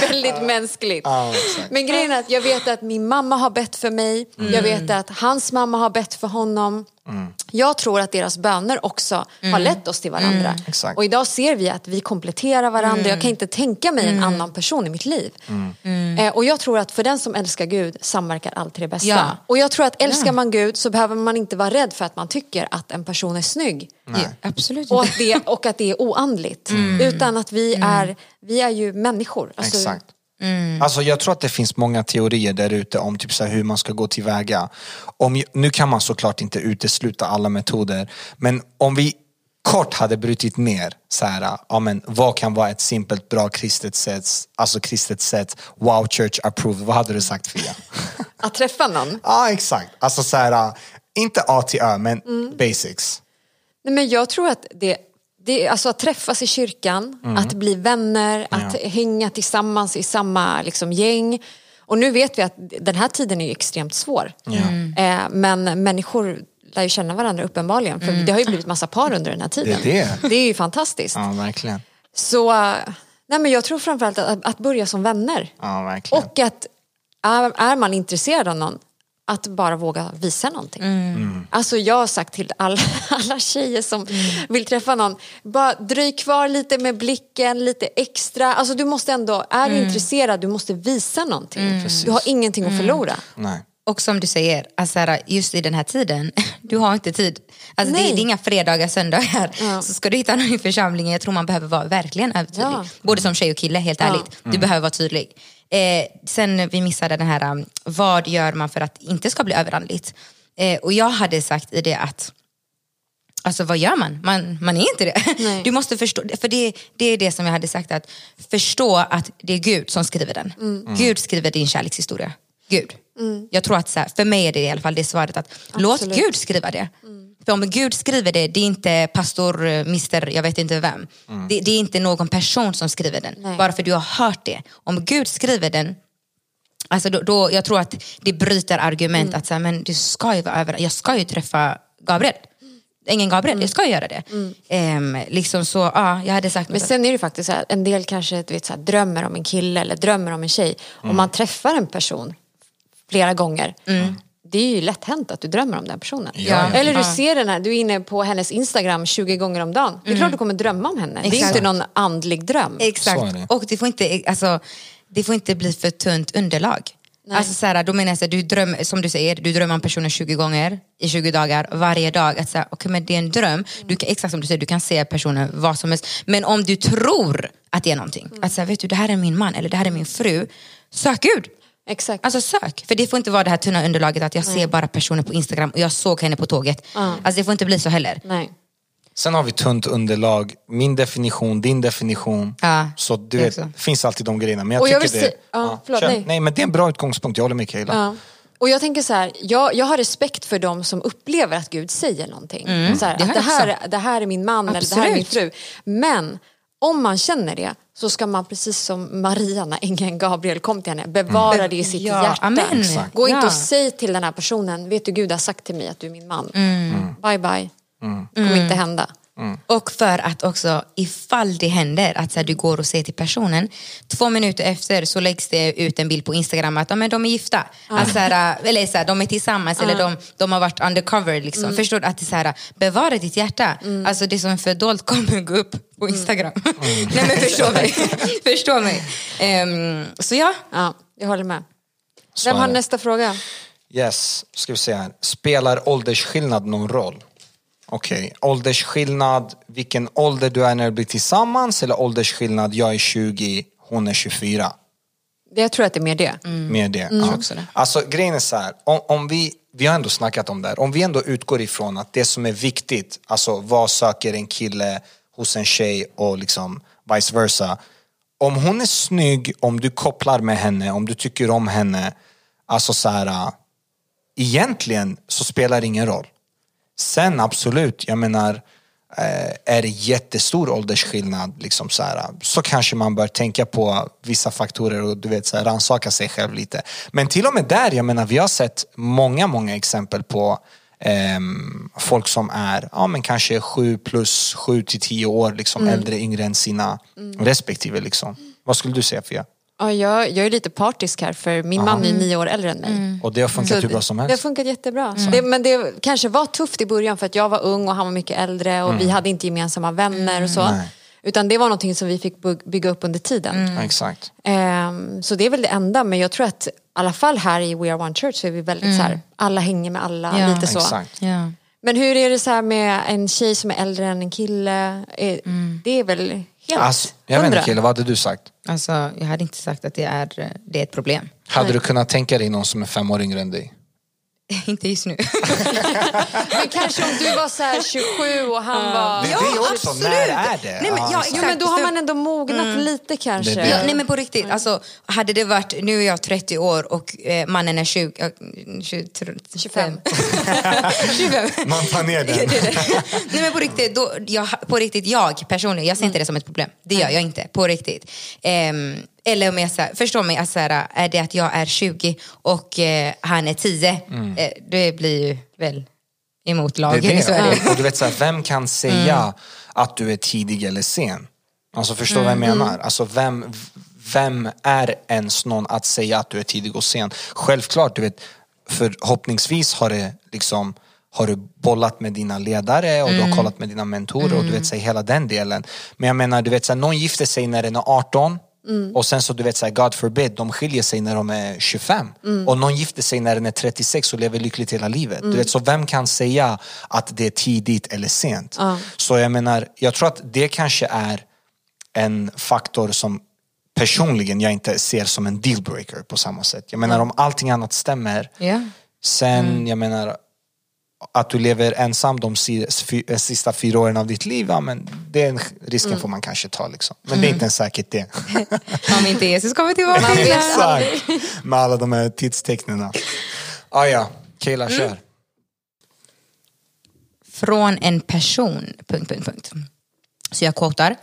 [laughs] Väldigt mänskligt. Ja. Men grejen är att jag vet att min mamma har bett för mig. Jag vet att hans mamma har bett för honom. Jag tror att deras böner också har lett oss till varandra. Exakt. Och idag ser vi att vi kompletterar varandra. Jag kan inte tänka mig en annan person i mitt liv. Eh, och jag tror att för den som älskar Gud samverkar allt till det bästa. Ja. Och jag tror att älskar man Gud så behöver man inte vara rädd för att man tycker att en person är snygg. Ja, absolut Och att, det, och att det är oandligt. Utan att vi är, vi är ju människor. Alltså, Exakt. Alltså jag tror att det finns många teorier där ute om typ så hur man ska gå tillväga. Om, nu kan man såklart inte utesluta alla metoder, men om vi kort hade brutit ner så här, ja, men, vad kan vara ett simpelt bra kristet sätt, alltså kristet sätt, wow church approved, vad hade du sagt Fia? [laughs] Att träffa någon. Ja exakt, alltså så här, inte A till Ö men basics. Nej, men jag tror att det, det alltså att träffas i kyrkan, att bli vänner, att hänga tillsammans i samma liksom, gäng. Och nu vet vi att den här tiden är extremt svår. Eh, men människor lär ju känna varandra uppenbarligen. För det har ju blivit massa par under den här tiden. Det är det. det är ju fantastiskt. Ja verkligen. Så nej, men jag tror framförallt att, att börja som vänner. Ja verkligen. Och att är, är man intresserad av någon, att bara våga visa någonting. Alltså jag har sagt till alla, [laughs] alla tjejer som vill träffa någon, bara dröj kvar lite med blicken, lite extra. Alltså du måste ändå, är du intresserad, du måste visa någonting. Du har ingenting att förlora. Nej. Och som du säger, alltså, just i den här tiden, [laughs] du har inte tid. Alltså, det, Nej. det är inga fredagar, söndagar. [laughs] Så ska du hitta någon i församlingen, jag tror man behöver vara verkligen övertydlig. Ja. Både som tjej och kille, helt ärligt. Du behöver vara tydlig. Eh, sen vi missade den här, um, vad gör man för att inte ska bli överandligt? Eh, och jag hade sagt i det att Alltså vad gör man? Man, man är inte det. Nej. Du måste förstå, för det, det är det som jag hade sagt, att förstå att det är Gud som skriver den. Gud skriver din kärlekshistoria. Gud. Jag tror att så här, för mig är det i alla fall det svaret att låt Absolut. Gud skriva det. För om Gud skriver det, det är inte pastor, eh, mister, jag vet inte vem. Det, det är inte någon person som skriver den. Nej. Bara för du har hört det. Om Gud skriver den, Alltså då, då, jag tror att det bryter argument Mm. att så här, men du ska ju vara över, jag ska ju träffa Gabriel. Ingen Gabriel, jag ska göra det. Ehm, liksom så, ja, jag hade sagt Mm. Men sen är det faktiskt så här, en del kanske du vet, så här, drömmer om en kille eller drömmer om en tjej. Om man träffar en person flera gånger. Det är ju lätt hänt att du drömmer om den personen. Ja. Eller du ser den här, du är inne på hennes Instagram 20 gånger om dagen. Det är klart du kommer drömma om henne. Det är Exakt. inte någon andlig dröm. Exakt, och det får, inte, alltså, det får inte bli för tunt underlag. Alltså, så här, då menar jag så här, du drömmer, som du säger, du drömmer om personen 20 gånger i 20 dagar varje dag. Att, så här, okay, men det är en dröm, du kan, exakt som du säger, du kan se personen vad som helst. Men om du tror att det är någonting, att så här, vet du, det här är min man eller det här är min fru, sök Gud. Exakt. Alltså sök, för det får inte vara det här tunna underlaget att jag ser bara personer på Instagram och jag såg henne på tåget. Alltså det får inte bli så heller. Nej. Sen har vi tunt underlag, min definition, din definition. Ja, så du det vet, det finns alltid de grejerna. Men jag Och jag tycker det... se- ja, förlåt, nej. nej men det är en bra utgångspunkt, jag håller med Kayla. Ja. Och jag tänker så här, jag, jag har respekt för dem som upplever att Gud säger någonting. Så här, Mm. det att har det, jag här, det här är min man eller det här är min Absolut. fru. Men om man känner det så ska man precis som Maria när ängeln Gabriel kom till henne bevara Mm. det i sitt Ja, hjärta. amen. Gå inte Ja. och säg till den här personen, vet du Gud har sagt till mig att du är min man. Mm. Bye bye. Det kommer inte hända. Och för att också ifall det händer att så här, du går och säger till personen, två minuter efter så läggs det ut en bild på Instagram att ja, men de är gifta. Alltså, så här, eller så här, de är tillsammans eller de, de har varit undercover. Liksom. Förstår du? Att det så här, bevara ditt hjärta. Alltså det som är fördolt kommer gå upp på Instagram. [laughs] Nej men förstå mig. [laughs] förstå mig. Ehm, så ja, Ja, jag håller med. Vem har nästa fråga? Yes, ska vi se här. Spelar åldersskillnad någon roll? Okej, åldersskillnad, vilken ålder du är när du blir tillsammans eller åldersskillnad, jag är 20, hon är 24. Jag tror att det är mer det. Med det. Ja. också det. Alltså grejen är så här, om, om vi, vi har ändå snackat om det här, om vi ändå utgår ifrån att det som är viktigt, alltså vad söker en kille hos en tjej och liksom vice versa. Om hon är snygg, om du kopplar med henne, om du tycker om henne, alltså så här, äh, egentligen så spelar det ingen roll. Sen absolut, jag menar, eh, är det jättestor åldersskillnad liksom så, här, så kanske man bör tänka på vissa faktorer och du vet, så här, rannsaka sig själv lite. Men till och med där, jag menar, vi har sett många, många exempel på ehm, folk som är ja, men kanske sju plus sju till tio år liksom, äldre, yngre än sina respektive. Liksom. Vad skulle du säga Fia? Ja, jag, jag är lite partisk här för min man är nio år äldre än mig. Och det har funkat hur bra som Det har helst. funkat jättebra. Det, men det kanske var tufft i början för att jag var ung och han var mycket äldre och vi hade inte gemensamma vänner och så. Nej. Utan det var någonting som vi fick bygga upp under tiden. Exakt. Ehm, så det är väl det enda, men jag tror att i alla fall här i We Are One Church så är vi väldigt så här, alla hänger med alla, Ja. lite så. Exakt. ja. Men hur är det så här med en tjej som är äldre än en kille? Är, Det är väl helt Alltså, jag vet inte Kille, vad hade du sagt? Alltså, jag hade inte sagt att det är, det är ett problem. Hade du kunnat tänka dig någon som är fem år yngre än dig? [laughs] inte just nu. [laughs] Men kanske om du var så här 27 och han var... Det är det också, när är det? Nej, men, Ja, ja, exakt. Jo men då har man ändå mognat lite kanske. Det är det. Ja, nej men på riktigt, alltså, hade det varit, nu är jag 30 år och eh, mannen är 20, äh, 20 25. 25. Man tar ner den. [laughs] Nej men på riktigt, då, jag, på riktigt, jag personligen, jag ser inte det som ett problem. Det gör jag inte, på riktigt. Ehm, eller om jag så här, förstår mig, alltså, så här, är det att jag är 20 och eh, han är 10, eh, det blir ju väl emot Det lagen Sverige. det. Och du vet, så här, vem kan säga att du är tidig eller sen? Alltså förstår du vad jag menar? Alltså vem, vem är ens någon att säga att du är tidig och sen? Självklart, du vet, förhoppningsvis har det liksom har du bollat med dina ledare och du har kollat med dina mentorer och du vet, så här, hela den delen. Men jag menar, du vet, så någon gifter sig när den är 18 Och sen så du vet, så här, God forbid, de skiljer sig när de är 25. Och någon gifter sig när den är 36 och lever lyckligt hela livet. Du vet, så vem kan säga att det är tidigt eller sent? Så jag menar, jag tror att det kanske är en faktor som personligen jag inte ser som en dealbreaker på samma sätt. Jag menar om allting annat stämmer, Ja. sen jag menar att du lever ensam de eh, sista fyra åren av ditt liv, ja, men den risken får man kanske ta. Liksom. Men det är inte en säkert det. [laughs] Om inte Jesus kommer tillbaka. [laughs] Exakt, med alla de här tidstecknen. Ah, ja, Kayla kör. Från en person... Punkt, punkt, punkt. Så jag quotar.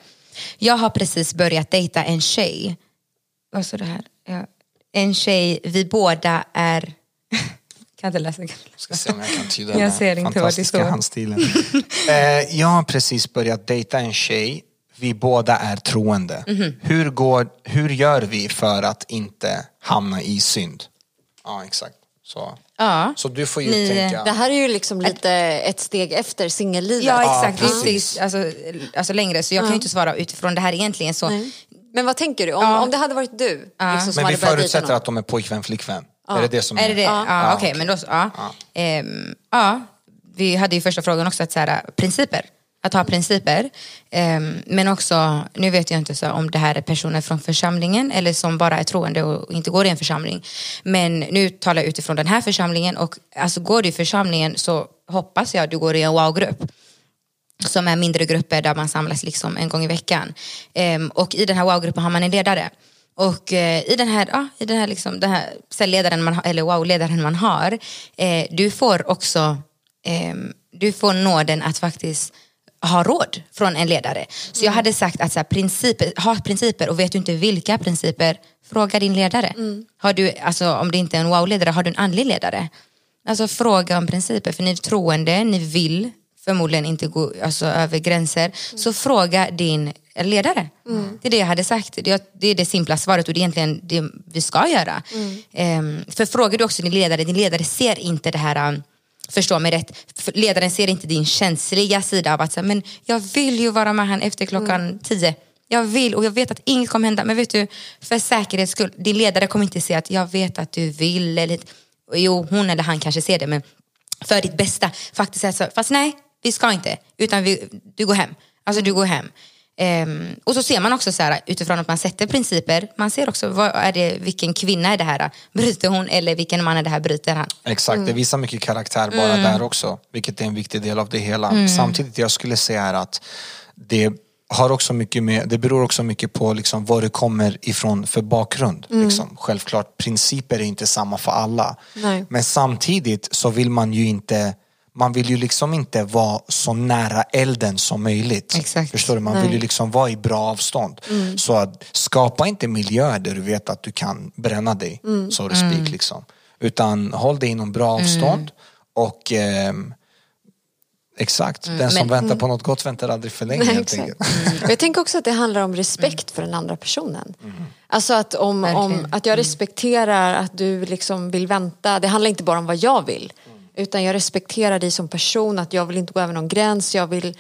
Jag har precis börjat dejta en tjej. Vad står det här? Ja. En tjej, vi båda är... [laughs] kan inte läsa. Ska se om jag kan tyda Jag den ser här inte vad det fantastiska står. handstilen. eh, jag har precis börjat dejta en tjej. Vi båda är troende. Mhm. hur, går, hur gör vi för att inte hamna i synd? Ja, exakt. Så, Ja. så du får ju Ni- tänka... Det här är ju liksom lite ett steg efter singellivet. Ja exakt, precis. steg, alltså, alltså längre så jag kan ju inte svara utifrån det här egentligen så. Nej. Men vad tänker du? Om, Ja. om det hade varit du liksom, som Men vi hade börjat dejta förutsätter någon. att de är pojkvän, flickvän. Är det det som Är det det? Ja, Ja, okej, men då så, ja. Ehm, ja. Vi hade ju första frågan också, att så här, principer. Att ha principer. Ehm, men också, nu vet jag inte så om det här är personer från församlingen eller som bara är troende och inte går i en församling. Men nu talar jag utifrån den här församlingen och alltså går du i församlingen så hoppas jag att du går i en wow-grupp som är mindre grupper där man samlas liksom en gång i veckan. Ehm, och i den här wow-gruppen har man en ledare. Och eh, i den här, ja, i den här, liksom, den här cellledaren man, eller wow-ledaren man har, eh, du får också ehm, du får nåden att faktiskt ha råd från en ledare. Så jag hade sagt att så här, principer, ha principer och vet du inte vilka principer, fråga din ledare. Har du, alltså, om det inte är en wow-ledare, har du en andlig ledare? Alltså fråga om principer, för ni är troende, ni vill förmodligen inte gå alltså, över gränser. Så fråga din ledare. Det är det jag hade sagt. Det, är det simpla svaret och det är egentligen det vi ska göra. Ehm, för frågar du också din ledare, din ledare ser inte det här um, Förstå mig rätt, ledaren ser inte din känsliga sida av att säga, men jag vill ju vara med han efter klockan tio. Jag vill och jag vet att inget kommer hända. Men vet du, för säkerhets skull, din ledare kommer inte se att jag vet att du vill. Eller, jo, hon eller han kanske ser det, men för ditt bästa. Faktiskt är så, fast nej, vi ska inte. Utan vi, du går hem. Alltså du går hem. Ehm, och så ser man också så här, utifrån att man sätter principer, man ser också vad är det, vilken kvinna är det här, bryter hon eller vilken man är det här, bryter han. Exakt, det visar mycket karaktär bara där också. Vilket är en viktig del av det hela. Samtidigt jag skulle säga här att det har också mycket med, det beror också mycket på liksom vad det kommer ifrån för bakgrund. Liksom. Självklart, principer är inte samma för alla. Nej. Men samtidigt så vill man ju inte man vill ju liksom inte vara så nära elden som möjligt. Exakt. Förstår du? Man vill ju liksom vara i bra avstånd. Så att, skapa inte miljöer där du vet att du kan bränna dig, so to speak. Liksom. Utan håll dig inom bra avstånd. Och ehm, exakt, den som men- väntar på något gott väntar aldrig för länge Nej, helt. Och Jag tänker också att det handlar om respekt för den andra personen. Alltså att, om, om, att jag respekterar att du liksom vill vänta. Det handlar inte bara om vad jag vill. Utan jag respekterar dig som person, att jag vill inte gå över någon gräns. Jag vill...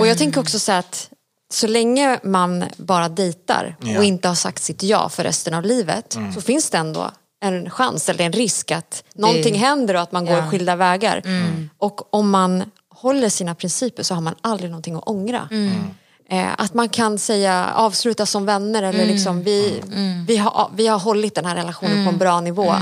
Och jag tänker också så att så länge man bara dejtar Ja. och inte har sagt sitt ja för resten av livet så finns det ändå en chans eller en risk att någonting händer och att man går skilda vägar. Och om man håller sina principer så har man aldrig någonting att ångra. Eh, att man kan säga avsluta som vänner eller liksom vi, vi, har, vi har hållit den här relationen på en bra nivå.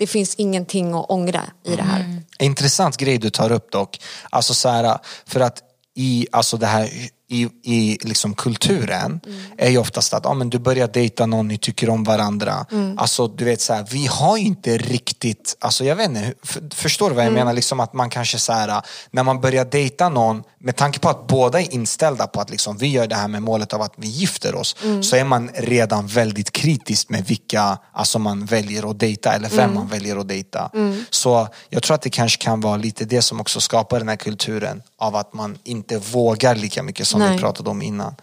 Det finns ingenting att ångra i det här. Intressant grej du tar upp dock. Alltså så här, för att i, alltså det här, i, i liksom kulturen är ju oftast att ah, men du börjar dejta någon, ni tycker om varandra. Alltså du vet så här, vi har ju inte riktigt, alltså jag vet inte, för, förstår du vad jag menar? Liksom att man kanske så här, när man börjar dejta någon, med tanke på att båda är inställda på att liksom, vi gör det här med målet av att vi gifter oss, så är man redan väldigt kritisk med vilka alltså man väljer att dejta eller vem man väljer att dejta. Så jag tror att det kanske kan vara lite det som också skapar den här kulturen av att man inte vågar lika mycket som Nej. vi pratade om innan.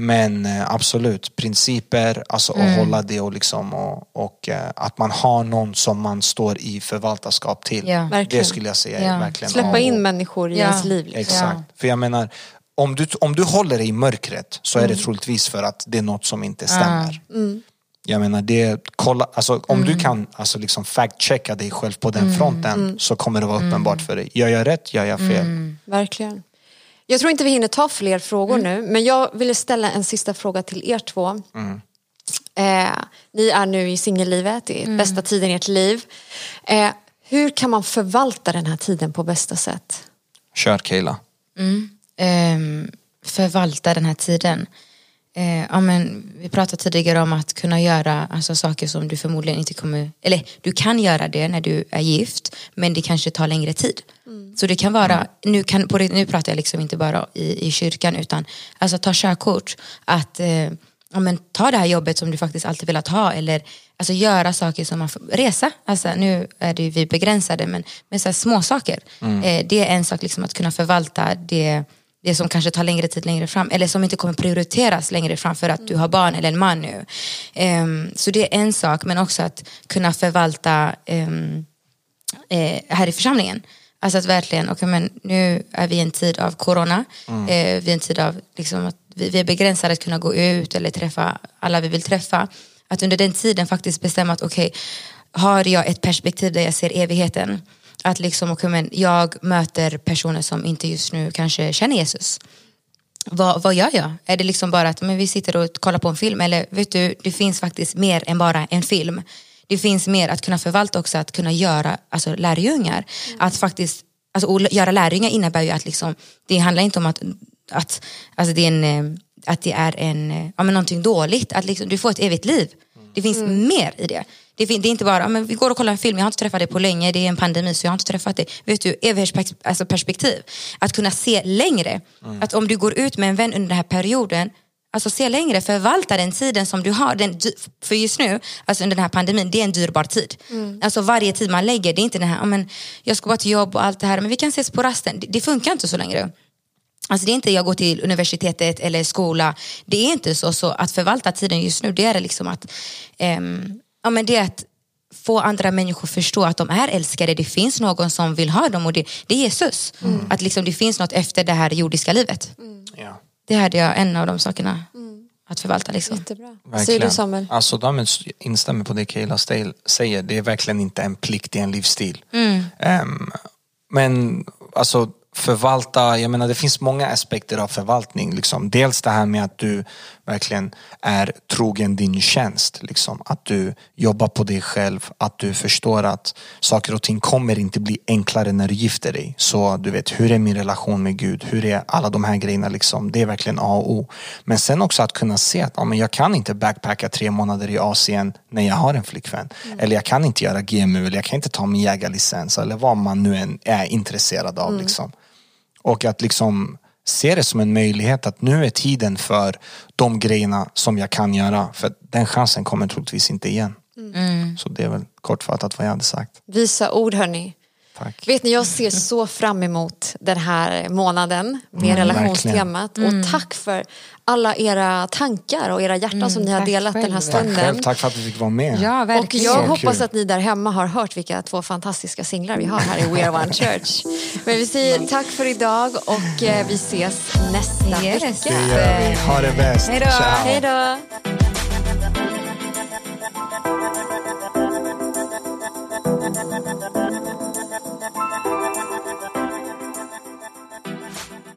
Men eh, absolut, principer, alltså att hålla det och, liksom, och, och eh, att man har någon som man står i förvaltarskap till. Ja. Det Verkligen. skulle jag säga Ja. verkligen Släppa in människor i Ja. ens liv. Liksom. Exakt. Ja. För jag menar, om du, om du håller dig i mörkret så är det troligtvis för att det är något som inte stämmer. Jag menar, det, kolla, alltså, om du kan alltså, liksom fact-checka dig själv på den fronten så kommer det vara uppenbart för dig. Gör jag rätt? Gör jag fel? Verkligen. Jag tror inte vi hinner ta fler frågor nu, men jag ville ställa en sista fråga till er två. Eh, ni är nu i singellivet, det är bästa tiden i ert liv. Eh, hur kan man förvalta den här tiden på bästa sätt? Kör Kayla. Ehm, förvalta den här tiden. Eh, ja, men, vi pratade tidigare om att kunna göra alltså, saker som du förmodligen inte kommer... Eller du kan göra det när du är gift men det kanske tar längre tid. Så det kan vara, nu, kan, på nu pratar jag liksom inte bara i, i kyrkan utan alltså ta körkort. Att eh, ja, men, ta det här jobbet som du faktiskt alltid velat ha eller alltså, göra saker som man får, resa. Alltså, nu är det ju vi begränsade men, men så här, små saker. Eh, det är en sak liksom, att kunna förvalta det det som kanske tar längre tid längre fram eller som inte kommer prioriteras längre fram för att du har barn eller en man nu. Ehm, så det är en sak men också att kunna förvalta ehm, eh, här i församlingen. Alltså att verkligen, okay, men nu är vi i en tid av corona, eh, vi är en tid av liksom, att vi, vi är begränsade att kunna gå ut eller träffa alla vi vill träffa. Att under den tiden faktiskt bestämma att okej, har jag ett perspektiv där jag ser evigheten? Att liksom, okay, men jag möter personer som inte just nu kanske känner Jesus. Vad, vad gör jag? Är det liksom bara att men vi sitter och kollar på en film? Eller vet du, det finns faktiskt mer än bara en film. Det finns mer att kunna förvalta också, att kunna göra alltså, lärjungar. Att faktiskt, alltså, och göra lärjungar innebär ju att liksom, det handlar inte om att, att, alltså, det, är en, eh, att det är en, eh, ja, men någonting dåligt. Att liksom, du får ett evigt liv. Det finns mer i det. Det, det är inte bara, men vi går och kollar en film, jag har inte träffat dig på länge, det är en pandemi så jag har inte träffat dig. Vet du, evighetsperspektiv. Alltså perspektiv. Att kunna se längre. Att om du går ut med en vän under den här perioden, alltså se längre, förvalta den tiden som du har. Den, för just nu, alltså under den här pandemin, det är en dyrbar tid. Alltså varje tid man lägger, det är inte den här, men jag ska bara till jobb och allt det här, men vi kan ses på rasten. Det, det funkar inte så längre. Alltså det är inte jag går till universitetet eller skola. Det är inte så. Så att förvalta tiden just nu det är liksom att, ehm, ja, men det är att få andra människor förstå att de är älskade. Det finns någon som vill ha dem och det, det är Jesus. Att liksom det finns något efter det här jordiska livet. Ja. Det hade jag en av de sakerna att förvalta. Liksom. Jättebra. Verkligen. Säger du Samuel? Alltså, de instämmer på det Kayla säger. Det är verkligen inte en plikt, det är en livsstil. Ehm, men alltså förvalta, jag menar det finns många aspekter av förvaltning. Liksom. Dels det här med att du verkligen är trogen din tjänst. Liksom. Att du jobbar på dig själv, att du förstår att saker och ting kommer inte bli enklare när du gifter dig. Så du vet, hur är min relation med Gud? Hur är alla de här grejerna? Liksom? Det är verkligen A och O. Men sen också att kunna se att ja, men jag kan inte backpacka tre månader i Asien när jag har en flickvän. Eller jag kan inte göra GMU, eller jag kan inte ta min jägarlicens eller vad man nu än är intresserad av. Liksom. Och att liksom se det som en möjlighet att nu är tiden för de grejerna som jag kan göra. För den chansen kommer troligtvis inte igen. Så det är väl kortfattat vad jag hade sagt. Visa ord hörni. Tack. Vet ni, jag ser så fram emot den här månaden med mm, relationstemat. Mm. Och tack för alla era tankar och era hjärtan mm, som ni har delat själv. den här stunden. Tack själv, tack för att du fick vara med. Ja. Och jag så hoppas kul. att ni där hemma har hört vilka två fantastiska singlar vi har här i We Are One Church. Men vi säger tack för idag och eh, vi ses nästa yes. vecka. Det gör vi. Ha det bäst. Hej då.